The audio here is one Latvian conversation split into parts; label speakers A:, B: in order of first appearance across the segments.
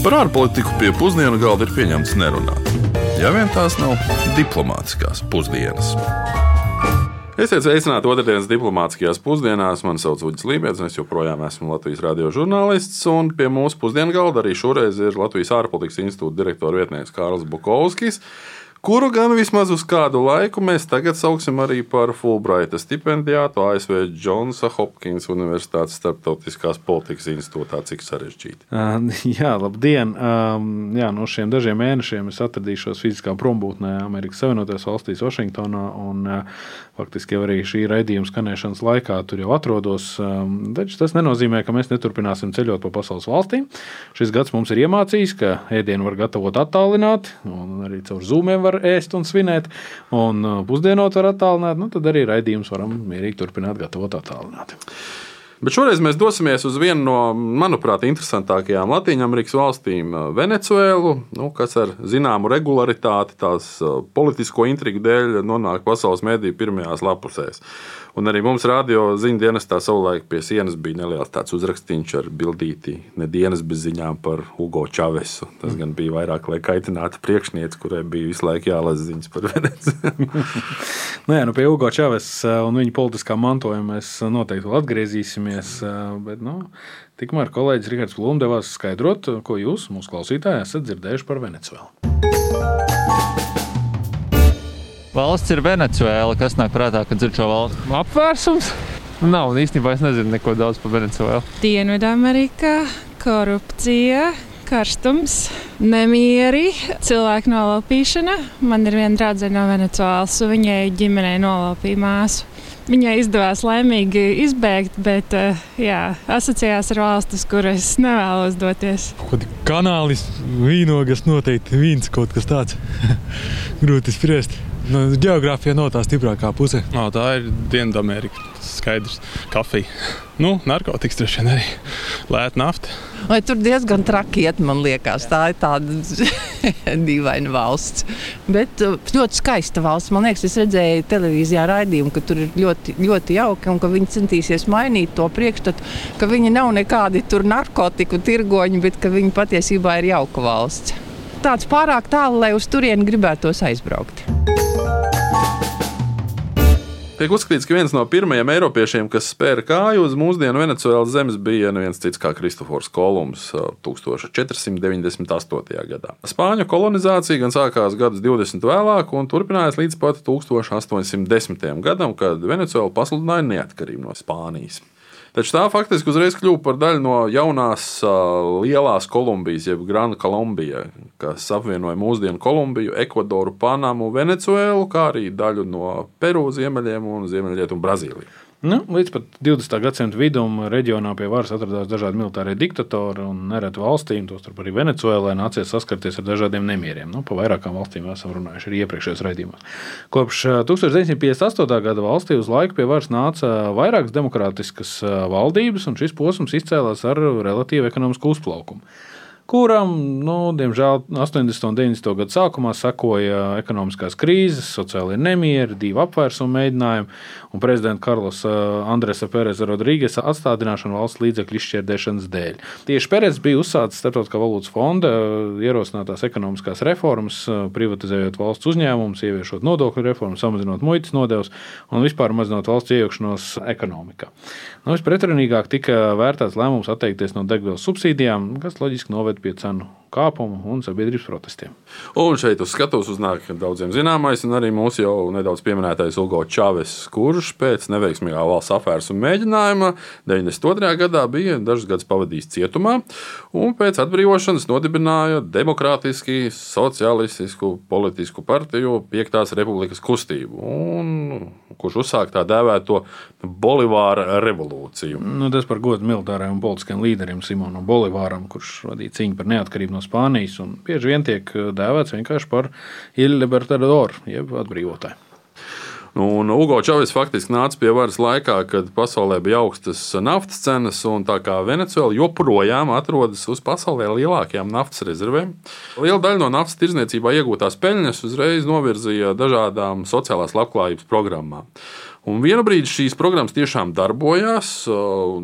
A: Par ārpolitiku pie pusdienu galda ir pieņemts nerunāt. Ja vien tās nav diplomātiskās pusdienas. Esiet sveicināti otrdienas diplomātiskajās pusdienās. Mani sauc Uģis Lībijams, un es joprojām esmu Latvijas radio žurnālists. Pie mūsu pusdienu galda arī šoreiz ir Latvijas ārpolitikas institūta direktora vietnieks Kārls Bukovskis kuru gan vismaz uz kādu laiku mēs tagad sauksim arī par Fulbraita stipendijātu ASV Džonsa Hopkins Universitātes starptautiskās politikas institūtā. Cik sarežģīti?
B: Uh, jā, labdien! Um, jā, no šiem dažiem mēnešiem es atradīšos fiziskā prombūtnē Amerikas Savienotajās valstīs, Vašingtonā. Un, uh, faktiski jau arī šī raidījuma skanēšanas laikā tur jau atrodos. Um, taču tas nenozīmē, ka mēs neturpināsim ceļot pa pasaules valstīm. Šis gads mums ir iemācījis, ka ēdienu var gatavot attālināti un arī caur zūmiem var ēst un svinēt, un uh, pusdienot var attālināt, nu, tad arī raidījumus varam mierīgi turpināt gatavot attālināti.
A: Bet šoreiz mēs dosimies uz vienu no, manuprāt, interesantākajām Latvijas valstīm, uh, Venecuēlu, nu, kas ar zināmu regularitāti tās uh, politisko intrigu dēļ nonāk pasaules mediju pirmajās lapusēs. Un arī mums radio ziņu dienestā savulaik pie sienas bija neliels tāds uzrakstīns ar bildīti, ne dienas bez ziņām par Ugo Čavesu. Tas gan bija vairāk, lai kaitinātu priekšnieci, kurai bija visu laiku jālasa ziņas par Veneciju.
B: nu, jā, nu pie Ugo Čavesa un viņa politiskā mantojuma mēs noteikti vēl atgriezīsimies. Bet, nu, tikmēr kolēģis Rihards Blūms devās skaidrot, ko jūs, mūsu klausītāji, esat dzirdējuši par Venecuēlu.
C: Valsts ir Venecuēla. Kas nāk prātā, kad dzird šo valsti?
D: Apvērsums? Nav, īstenībā es nezinu neko daudz par Venecuēlu.
E: Dienvidamerikā korupcija, karstums, nemieri, cilvēku nolaupīšana. Man ir viena draudzene no Venecijas, un viņai ģimenei nolaupīja māsu. Viņai izdevās laimīgi izbēgt, bet uh, jā, asociējās ar valstis, kuras nevēlos doties.
F: Kaut kā kanālis, vīnogas noteikti vīns kaut kas tāds. Grūti spriest. Nu, Geogrāfija nav tā stiprākā puse.
D: No, tā ir Dienvidamerika. Tas ir skaidrs. Kafija. Nu, narkotikas droši vien arī. Lēta nafta.
G: Vai tur diezgan traki iet, man liekas. Tā ir tāda dīvaina valsts. Bet uh, ļoti skaista valsts. Man liekas, es redzēju televīzijā raidījumu, ka tur ir ļoti, ļoti jauki un ka viņi centīsies mainīt to priekšstatu, ka viņi nav nekādi narkotiku tirgoņi, bet ka viņi patiesībā ir jauka valsts. Tāds pārāk tālu, lai uz turieni gribētos aizbraukt.
A: Tiek uzskatīts, ka viens no pirmajiem eiropiešiem, kas spēra kāju uz mūsdienu Venecijas zemes, bija neviens cits kā Kristofors Kolumbs 1498. gadā. Spāņu kolonizācija gan sākās gadus 20 vēlāk un turpinājās līdz pat 1810. gadam, kad Venecija pasludināja neatkarību no Spānijas. Taču tā faktiski uzreiz kļuva par daļu no jaunās uh, lielās Kolumbijas, jeb Grana Kolumbija, kas apvienoja mūsdienu Kolumbiju, Ekvadoru, Panamu, Venecuēlu, kā arī daļu no Peru ziemeļiem un ziemeļrietumu Brazīliju.
B: Nu, līdz pat 20. gadsimta vidum reģionā pie varas atradās dažādi militārie diktatori un nereti valstīm, tostarp arī Venecuēlē, nācies saskarties ar dažādiem nemieriem. Nu, pa vairākām valstīm esam runājuši arī iepriekšējos raidījumos. Kopš 1958. gada valstī uz laiku pie varas nāca vairākas demokrātiskas valdības, un šis posms izcēlās ar relatīvu ekonomisku uzplaukumu kuram, nu, diemžēl, 80. un 90. gadu sākumā sekoja ekonomiskās krīzes, sociālai nemieri, divi apvērsuma mēģinājumi un prezidenta Karlos Andresa Pereza Rodrīgas atstādināšana valsts līdzekļu izšķirdēšanas dēļ. Tieši Perez bija uzsācis Startautiskā valūtas fonda ierosinātās ekonomiskās reformas, privatizējot valsts uzņēmumus, ieviešot nodokļu reformu, samazinot muitas nodevas un vispār mazinot valsts iejaukšanos ekonomikā. Nu, Vispretrunīgāk tika vērtēts lēmums atteikties no degvielas subsīdijām, kas loģiski noved pie cenu kāpuma un sabiedrības protestiem.
A: Un šeit uz skatuves uznāk daudziem zināmais, un arī mūsu jau nedaudz pieminētais Ugo Čāves, kurš pēc neveiksmīgā valsts afēras un mēģinājuma 92. gadā bija dažus gadus pavadījis cietumā, un pēc atbrīvošanas nodibināja demokrātiski socialistisku politisku partiju Piektās republikas kustību, un, kurš uzsāka tā dēvēto Bolivāra revolūciju.
B: Nu, tas par godu militārajam un politiskiem līderim Simonam Bolivāram, kurš vadīja cīņu par neatkarību no Spānijas un bieži vien tiek dēvēts vienkārši par Il Libertador, jeb atbrīvotāju.
A: Nu, un Ugo Čavis faktiski nāca pie varas laikā, kad pasaulē bija augstas naftas cenas, un tā kā Venecija joprojām atrodas uz pasaulē lielākajām naftas rezervēm. Liela daļa no naftas tirzniecībā iegūtās peļņas uzreiz novirzīja dažādām sociālās labklājības programmām. Un vienu brīdi šīs programmas tiešām darbojās,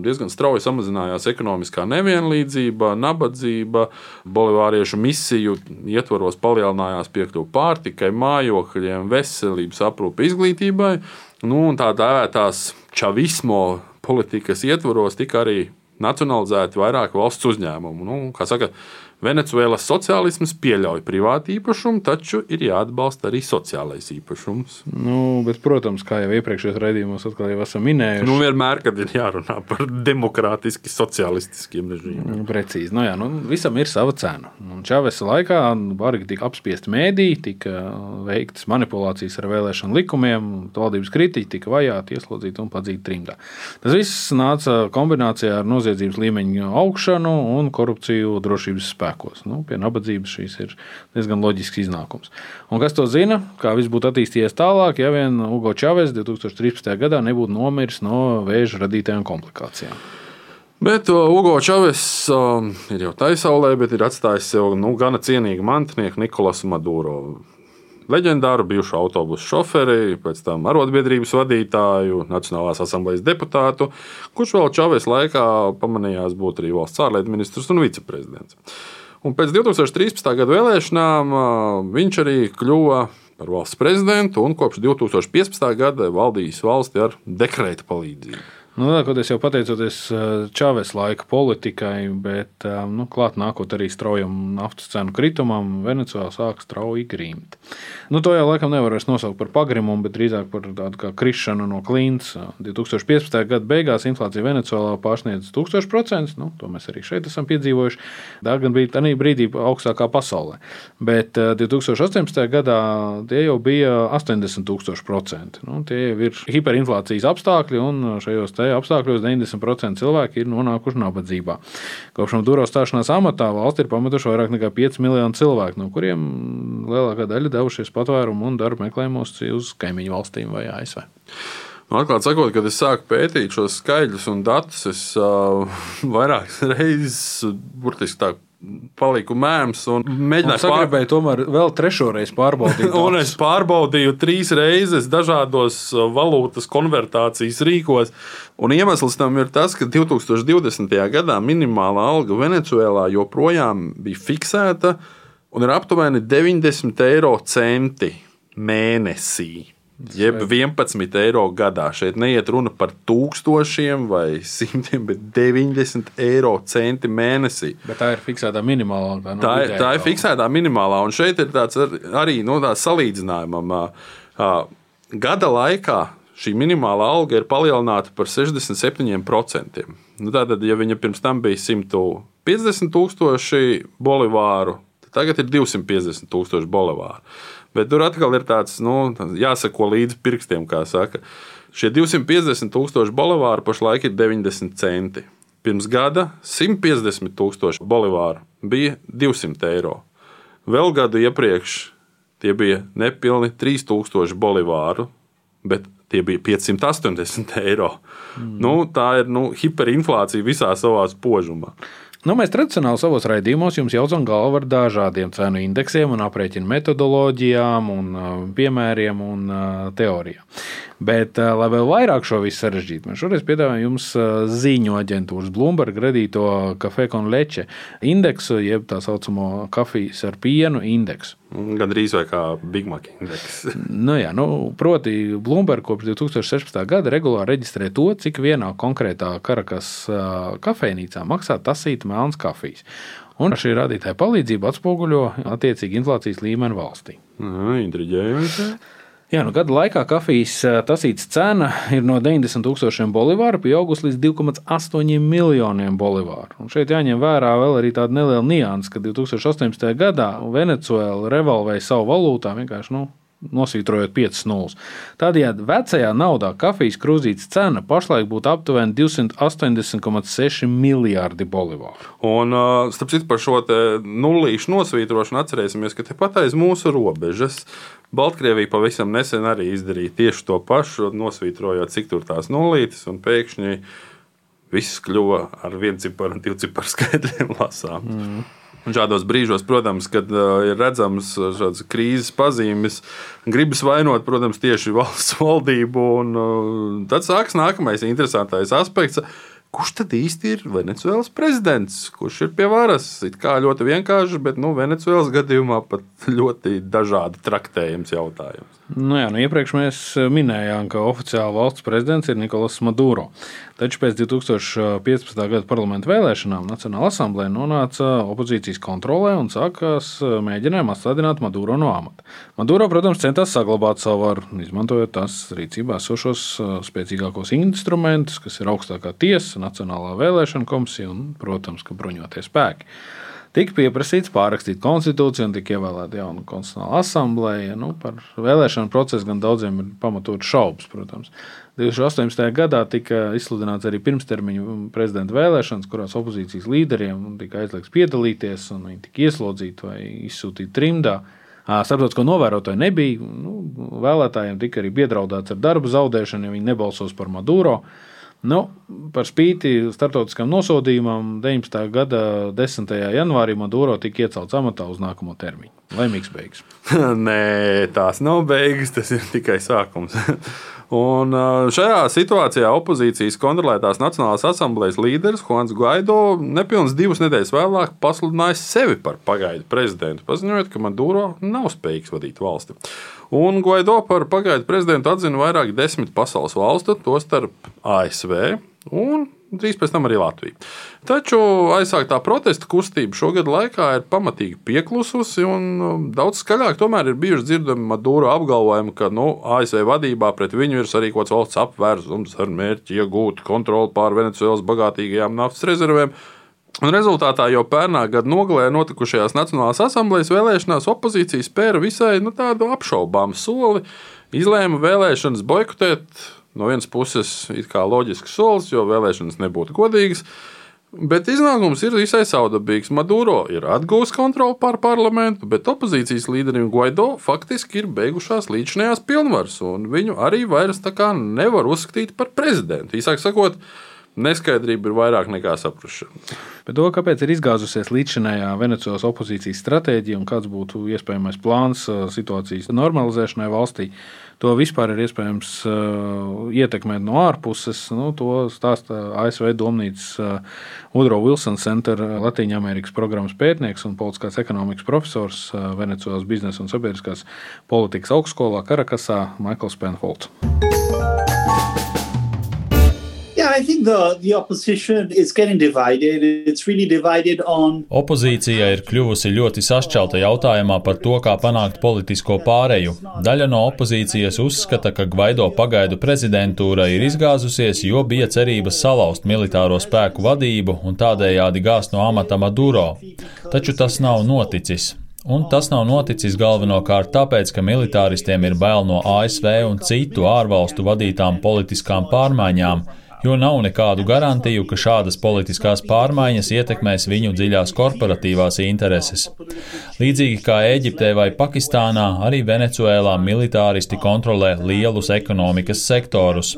A: diezgan strauji samazinājās ekonomiskā nevienlīdzība, nabadzība, bolivāriešu misiju ietvaros palielinājās piekļuve pārtikai, mājokļiem, veselības aprūpe, izglītībai. Nu, tā dēvētās čavismo politikas ietvaros tika arī nacionalizēti vairāk valsts uzņēmumu. Nu, kā saka, Venecuēlas sociālisms pieļauj privātu īpašumu, taču ir jāatbalsta arī sociālais īpašums.
B: Nu, bet, protams, kā jau iepriekšējos raidījumos atkal jau esam minējuši,
A: Nu, vienmēr, kad ir jārunā par demokrātiski sociālistiskiem režīmiem.
B: Nu, Precīzi. Nu, jā, nu, visam ir sava cena. Un Čavesa laikā bargi tika apspiesti mēdī, tika veiktas manipulācijas ar vēlēšanu likumiem, valdības kritiķi tika vajāti, ieslodzīti un padzīti trimdā. Tas viss nāca kombinācijā ar noziedzības līmeņa augšanu un korupciju drošības spēkos. Nu, pie nabadzības šīs ir diezgan loģisks iznākums. Un kas to zina, kā viss būtu attīstījies tālāk, ja vien Ugo Čaves 2013. gadā nebūtu nomiris no vēža radītajām komplikācijām.
A: Bet uh, Ugo Čaves uh, ir jau taisaulē, bet ir atstājis sev nu, gana cienīgu mantinieku Nikolasu Maduro. Leģendāru bijušu autobusu šoferi, pēc tam arotbiedrības vadītāju, Nacionālās asamblejas deputātu, kurš vēl Čaves laikā pamanījās būt arī valsts ārlietu ministrs un viceprezidents. Un pēc 2013. gada vēlēšanām uh, viņš arī kļuva par valsts prezidentu un kopš 2015. gada valdījis valsti ar dekrēta palīdzību.
B: Nu, Lielākoties jau pateicoties Čāves laika politikai, bet nu, klāt nākot arī straujam naftas cenu kritumam, Venecijā sāk strauji grimt. Nu, to jau laikam nevar vairs nosaukt par pagrimumu, bet drīzāk par tādu kā krišanu no klints. 2015. gada beigās inflācija Venecijā pārsniedz 1000%. Nu, to mēs arī šeit esam piedzīvojuši. Tā gan bija tajā brīdī augstākā pasaulē. Bet 2018. gadā tie jau bija 80,000%. Nu, tie jau ir hiperinflācijas apstākļi, un šajos apstākļos 90% cilvēki ir nonākuši nabadzībā. Kopš Maduro stāšanās amatā valsts ir pametuši vairāk nekā 5 miljonu cilvēku, no kuriem lielākā daļa devušies patvērumu un darba meklējumos uz kaimiņu valstīm vai ASV.
A: Nu, Atklāti sakot, kad es sāku pētīt šos skaidrus un datus, es uh, vairākas reizes burtiski tā paliku mēms un mēģināju
B: pārbaudīt. Tomēr vēl trešo reizi pārbaudīt.
A: un es pārbaudīju trīs reizes dažādos valūtas konvertācijas rīkos. Un iemesls tam ir tas, ka 2020. gadā minimālā alga Venecijā joprojām bija fiksēta un ir aptuveni 90 eiro centi mēnesī. Jeb 11 eiro gadā. Šeit neiet runa par tūkstošiem vai simtiem, bet 90 eiro centi mēnesī.
B: Bet tā ir fiksētā minimālā alga.
A: Tā, ir, tā ir fiksētā minimālā. Un šeit ir tāds ar- arī no tā salīdzinājumam. Gada laikā šī minimālā alga ir palielināta par 67%. Nu, tātad, ja viņa pirms tam bija 150 tūkstoši bolivāru, tagad ir 250 tūkstoši bolivāru. Bet tur atkal ir tāds, nu, jāsako līdzi pirkstiem, kā saka. Šie 250 tūkstoši bolivāru pašlaik ir 90 centi. Pirms gada 150 tūkstoši bolivāru bija 200 eiro. Vēl gadu iepriekš tie bija nepilni 3000 bolivāru, bet tie bija 580 eiro. Mm. Nu, tā ir nu, hiperinflācija visā savā spožumā.
B: Nu, mēs tradicionāli savos raidījumos jums jaucam galvu ar dažādiem cenu indeksiem, un aprēķinu metodoloģijām, un uh, piemēriem un uh, teorijām. Bet, uh, lai vēl vairāk šo visu sarežģītu, mēs šoreiz piedāvājam jums ziņu aģentūras Bloomberg radīto un leče indeksu, jeb tā saucamo kafijas ar pienu indeksu.
A: Gan drīz vai kā Big Mac indeks.
B: Nu, jā, nu, proti, Bloomberg kopš 2016. gada regulāri reģistrē to, cik vienā konkrētā Karakas kafejnīcā maksā tasīta melnas kafijas. Un šī rādītāja palīdzību atspoguļo attiecīgi inflācijas līmeni valstī.
A: Intriģējoši.
B: Jā, nu, gada laikā kafijas tasītas cena ir no 90,000 bolivāru pieaugusi līdz 2,8 miljoniem bolivāru. Un šeit jāņem vērā vēl arī tāda neliela nianses, ka 2018. gadā Venecuēla revolvēja savu valūtā vienkārši. Nu, Nosvītrojot 5 nulles. Tādējādi vecajā naudā kafijas krūzītes cena pašlaik būtu aptuveni 280,6 miljardi bolivāru.
A: Un, starp citu, par šo nullīšu nosvītrošanu atcerēsimies, ka tepat aiz mūsu robežas Baltkrievija pavisam nesen arī izdarīja tieši to pašu, nosvītrojot, cik tur tās nullītes, un pēkšņi viss kļuva ar vienu ciparu un divu ciparu skaitļiem lasām. Mm. Un šādos brīžos, protams, kad uh, ir redzams šādas krīzes pazīmes, gribas vainot, protams, tieši valsts valdību. Un, uh, tad sākas nākamais interesantais aspekts. Kurš tad īsti ir Venecijas prezidents? Kurš ir pie varas? It kā ļoti vienkārši, bet nu, Venecijas gadījumā pat ļoti dažādi traktējums jautājums.
B: Nu jā, nu iepriekš mēs minējām, ka oficiāli valsts prezidents ir Nikolas Maduro. Taču pēc 2015. gada parlamentu vēlēšanām Nacionāla asamblēja nonāca opozīcijas kontrolē un sākās mēģinājumi atstādināt Maduro no amata. Maduro, protams, centās saglabāt savu varu, izmantojot tās rīcībā esošos spēcīgākos instrumentus, kas ir augstākā tiesa, Nacionālā vēlēšana komisija un, protams, bruņotie spēki tika pieprasīts pārrakstīt konstitūciju un tika ievēlēta jauna konstitucionāla asambleja. Nu, par vēlēšanu procesu gan daudziem ir pamatot šaubas, protams. 2018. gadā tika izsludināts arī pirmstermiņu prezidenta vēlēšanas, kurās opozīcijas līderiem tika aizliegts piedalīties, un viņi tika ieslodzīti vai izsūtīti trimdā. Starptautisko novērotāju nebija. Nu, vēlētājiem tika arī piedraudēts ar darbu zaudēšanu, ja viņi nebalsos par Maduro. Nu, par spīti starptautiskam nosodījumam 19. gada 10. janvārī Maduro tika iecelts amatā uz nākamo termiņu. Laimīgs beigas.
A: Nē, tās nav beigas, tas ir tikai sākums. Un šajā situācijā opozīcijas kontrolētās Nacionālās asamblejas līderis Juans Guaido nepilnīgi divas nedēļas vēlāk pasludināja sevi par pagaidu prezidentu, paziņojot, ka Maduro nav spējīgs vadīt valsti. Un Guaido par pagaidu prezidentu atzina vairāk desmit pasaules valstu, tostarp ASV un drīz pēc tam arī Latvija. Taču aizsāktā protesta kustība šogad laikā ir pamatīgi pieklususi, un um, daudz skaļāk tomēr ir bijuši dzirdami Maduro apgalvojumi, ka nu, ASV vadībā pret viņu ir sarīkots valsts apvērsums ar mērķi iegūt kontroli pār Venecijas bagātīgajām naftas rezervēm. Un rezultātā jau pērnā gada nogalē notikušajās Nacionālās asamblejas vēlēšanās opozīcija spēra visai nu, tādu apšaubāmu soli. Izlēma vēlēšanas boikotēt. No vienas puses, it kā loģisks solis, jo vēlēšanas nebūtu godīgas, bet iznākums ir visai saudabīgs. Maduro ir atguvis kontroli pār parlamentu, bet opozīcijas līderim Guaido faktiski ir beigušās līdzinājās pilnvaras, un viņu arī vairs nevar uzskatīt par prezidentu. Īsāk sakot, neskaidrība ir vairāk nekā saprāšana.
B: Bet to, kāpēc ir izgāzusies līdzinājā Venecijas opozīcijas stratēģija un kāds būtu iespējamais plāns uh, situācijas normalizēšanai valstī, to vispār ir iespējams uh, ietekmēt no ārpuses. Nu, to stāsta ASV domnīcas uh, Udro Wilson Center, Latvijas Amerikas programmas pētnieks un politiskās ekonomikas profesors Venecijas biznesa un sabiedriskās politikas augstskolā Karakasā Maikls Penfolds.
H: Opozīcija ir kļuvusi ļoti sašķelta jautājumā par to, kā panākt politisko pāreju. Daļa no opozīcijas uzskata, ka Gvaido pagaidu prezidentūra ir izgāzusies, jo bija cerības salauzt militāro spēku vadību un tādējādi gāzt no amata Maduro. Taču tas nav noticis. Un tas nav noticis galvenokārt tāpēc, ka militāristiem ir bail no ASV un citu ārvalstu vadītām politiskām pārmaiņām, jo nav nekādu garantiju, ka šādas politiskās pārmaiņas ietekmēs viņu dziļās korporatīvās intereses. Līdzīgi kā Eģiptē vai Pakistānā, arī Venecuēlā militāristi kontrolē lielus ekonomikas sektorus.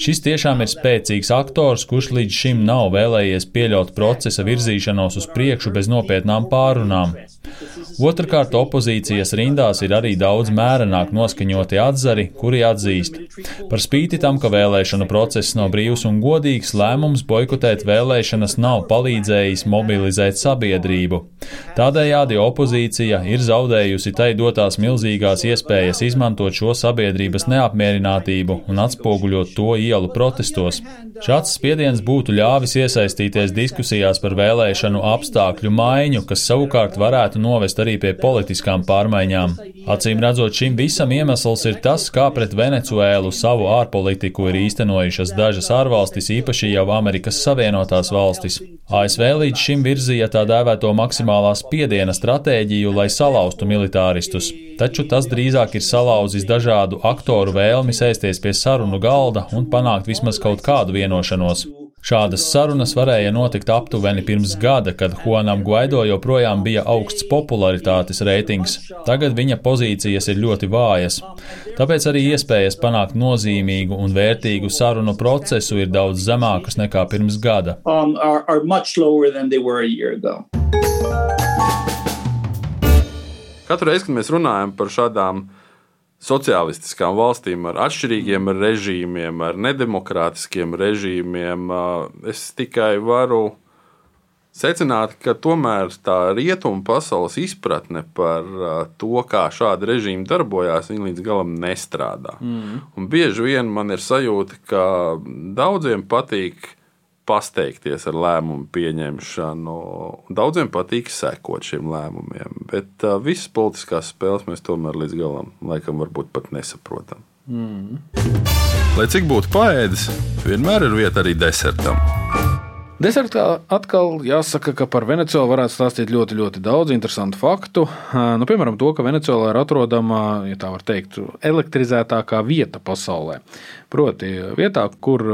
H: Šis tiešām ir spēcīgs aktors, kurš līdz šim nav vēlējies pieļaut procesa virzīšanos uz priekšu bez nopietnām pārunām. Otrakārt, opozīcijas rindās ir arī daudz mērenāk noskaņoti atzari, kuri atzīst. Par spīti tam, ka vēlēšanu process nav brīvs un godīgs, lēmums boikotēt vēlēšanas nav palīdzējis mobilizēt sabiedrību. Tādējādi opozīcija ir zaudējusi tai dotās milzīgās iespējas izmantot šo sabiedrības neapmierinātību un atspoguļot to ielu protestos. Šāds spiediens būtu ļāvis iesaistīties diskusijās par vēlēšanu apstākļu maiņu, kas savukārt varētu novest arī pie politiskām pārmaiņām. Acīm redzot, šim visam iemesls ir tas, kā pret Venecuēlu savu ārpolitiku ir īstenojušas dažas ārvalstis, īpaši jau Amerikas Savienotās valstis. ASV līdz šim virzīja tā dēvēto maksimālā spiediena stratēģiju, lai salauztu militāristus, taču tas drīzāk ir salauzis dažādu aktoru vēlmi sēsties pie sarunu galda un panākt vismaz kaut kādu vienošanos. Šādas sarunas varēja notikt aptuveni pirms gada, kad Juanam Guaido joprojām bija augsts popularitātes reitings. Tagad viņa pozīcijas ir ļoti vājas. Tāpēc arī iespējas panākt nozīmīgu un vērtīgu sarunu procesu ir daudz zemākas nekā pirms gada. Um, are, are
A: Katru reizi, kad mēs runājam par šādām sociālistiskām valstīm ar atšķirīgiem režīmiem, ar nedemokrātiskiem režīmiem, es tikai varu secināt, ka tomēr tā rietumu pasaules izpratne par to, kā šādi režīmi darbojās, līdz galam nestrādā. Mm. Un bieži vien man ir sajūta, ka daudziem patīk pasteikties ar lēmumu pieņemšanu. Daudziem patīk sekot šiem lēmumiem, bet uh, visas politiskās spēles mēs tomēr līdz galam laikam varbūt pat nesaprotam. Mm. Lai cik būtu paēdis, vienmēr ir vieta arī desertam.
B: Desertā atkal jāsaka, ka par Venecuēlu varētu stāstīt ļoti, ļoti daudz interesantu faktu. Nu, piemēram, to, ka Venecuēlā ir atrodama, ja tā var teikt, elektrizētākā vieta pasaulē. Proti, vietā, kur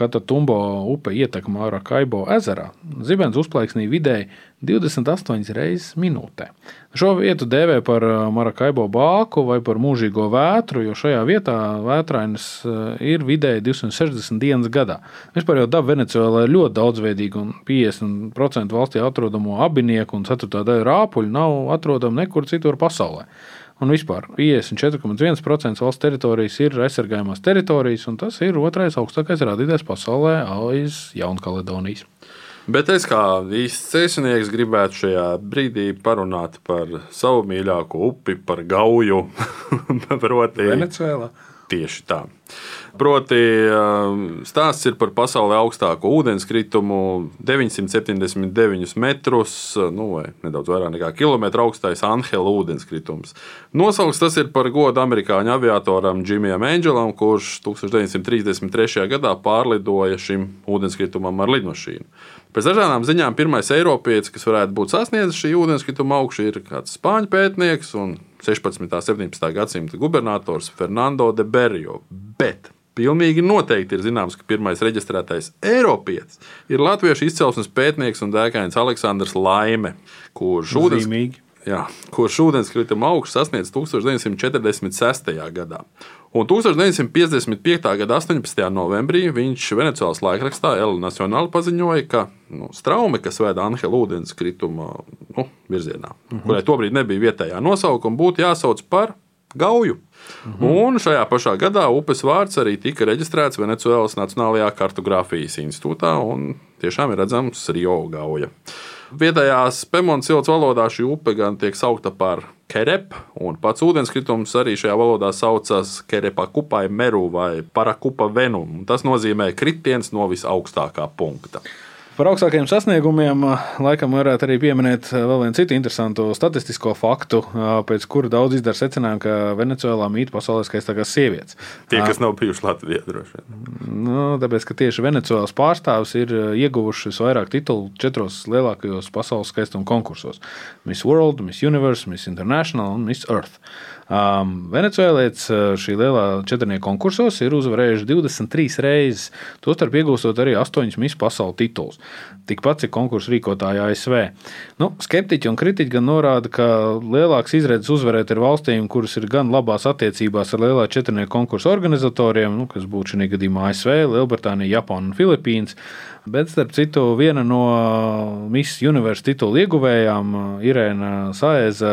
B: Katatumbo upe ietek Mārakaibo ezerā, zibens uzplaiksnī vidēji 28 reizes minūtē. Šo vietu dēvē par Marakaibo bāku vai par mūžīgo vētru, jo šajā vietā vētrainas ir vidēji 260 dienas gadā. Vispār jau daba Venecijā ir ļoti daudzveidīga un 50% valstī atrodamo abinieku un 4. daļu rāpuļu nav atrodama nekur citur pasaulē. Un vispār 54,1% valsts teritorijas ir aizsargājumās teritorijas, un tas ir otrais augstākais rādītājs pasaulē aiz Jaunkaledonijas.
A: Bet es kā īsts cēsnieks gribētu šajā brīdī parunāt par savu mīļāko upi, par gauju.
B: Proti, Venecijā.
A: Tieši tā. Proti, um, stāsts ir par pasaulē augstāko ūdenskritumu, 979 metrus, nu, vai nedaudz vairāk nekā kilometru augstais Anhela ūdenskritums. Nosaukts tas ir par godu amerikāņu aviatoram Džimijam Angelam, kurš 1933. gadā pārlidoja šim ūdenskritumam ar lidmašīnu. Pēc dažādām ziņām, pirmais Eiropietis, kas varētu būt sasniedzis šī ūdenskrituma augšu, ir kāds spāņu pētnieks un 16. un 17. gadsimta gubernators Fernando de Berrio. Bet Pilnīgi noteikti ir zināms, ka pirmais reģistrētais Eiropietis ir latviešu izcelsmes pētnieks un dēkains Aleksandrs Laime, kurš ūdens, jā, kurš ūdenskrituma augsts sasniedz 1946. gadā. Un 1955. gada 18. novembrī viņš Venecijas laikrakstā El Nacionāli paziņoja, ka nu, straume, kas veda Anhela ūdenskrituma nu, virzienā, mm -hmm. kurai tobrīd nebija vietējā nosaukuma, būtu jāsauc par Gauju. Mhm. Un šajā pašā gadā upes vārds arī tika reģistrēts Venecijas Nacionālajā kartogrāfijas institūtā, un tiešām ir redzams Rio Gauja. Vietējās Pemons valodā šī upe gan tiek saukta par Kerep, un pats ūdenskritums arī šajā valodā saucas Kerepa kupai meru vai Parakupa venum. Tas nozīmē kritiens no visaugstākā punkta.
B: Par augstākajiem sasniegumiem laikam varētu arī pieminēt vēl vienu citu interesantu statistisko faktu, pēc kura daudz izdara secinājumu, ka Venecijā mīt pasaulē skaistākās sievietes.
A: Tie, kas nav bijuši Latvijā, droši vien.
B: Nu, tāpēc, ka tieši Venecijas pārstāvis ir ieguvuši vairāk titulu četros lielākajos pasaules skaistuma konkursos - Miss World, Miss Universe, Miss International un Miss Earth. Um, Venecijālietis šī lielā četrnieku konkursos ir uzvarējuši 23 reizes, tostarp iegūstot arī 8 Miss pasaules titulus. Tikpat cik konkursu rīkotāji ASV. Nu, skeptiķi un kritiķi gan norāda, ka lielāks izredzes uzvarēt ir valstīm, kuras ir gan labās attiecībās ar lielā četrnieku konkursu organizatoriem, nu, kas būtu šī gadījumā ASV, Lielbritānija, Japāna un Filipīnas. Bet, starp citu, viena no Miss Universe titula ieguvējām, Irēna Saeza,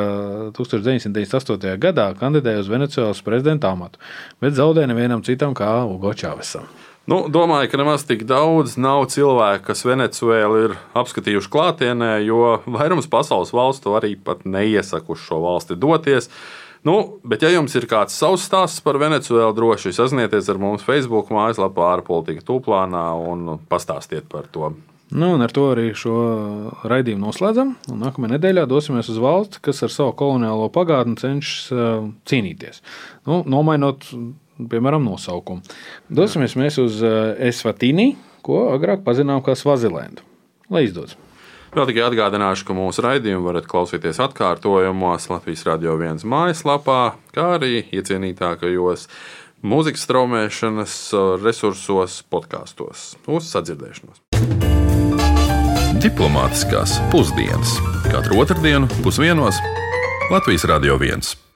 B: 1998. gadā kandidēja uz Venecijas prezidenta amatu, bet zaudēja nevienam citam kā Ugo Čāvesam.
A: Nu, domāju, ka nemaz tik daudz nav cilvēku, kas Venecuēlu ir apskatījuši klātienē, jo vairums pasaules valstu arī neiesaka uz šo valsti doties. Nu, bet, ja jums ir kāds savs stāsts par Venecuēlu, droši sazinieties ar mums Facebook mājaslapā, ārpolitika tūplānā un pastāstiet par to.
B: Nu, ar to arī šo raidījumu noslēdzam. Nākamajā nedēļā dosimies uz valsti, kas ar savu koloniālo pagātni cenšas uh, cīnīties. Nu, nomainot piemēram, nosaukumu. Dosimies mēs uz Esvatīni, ko agrāk pazinām kā Svazilendu. Lai izdodas!
A: Vēl tikai atgādināšu, ka mūsu raidījumu varat klausīties atkārtojumos Latvijas radio viens mājaslapā, kā arī iecienītākajos mūzikas straumēšanas resursos, podkāstos. Uz sadzirdēšanos! Diplomātiskās pusdienas katru otrdienu pusdienos Latvijas Radio 1.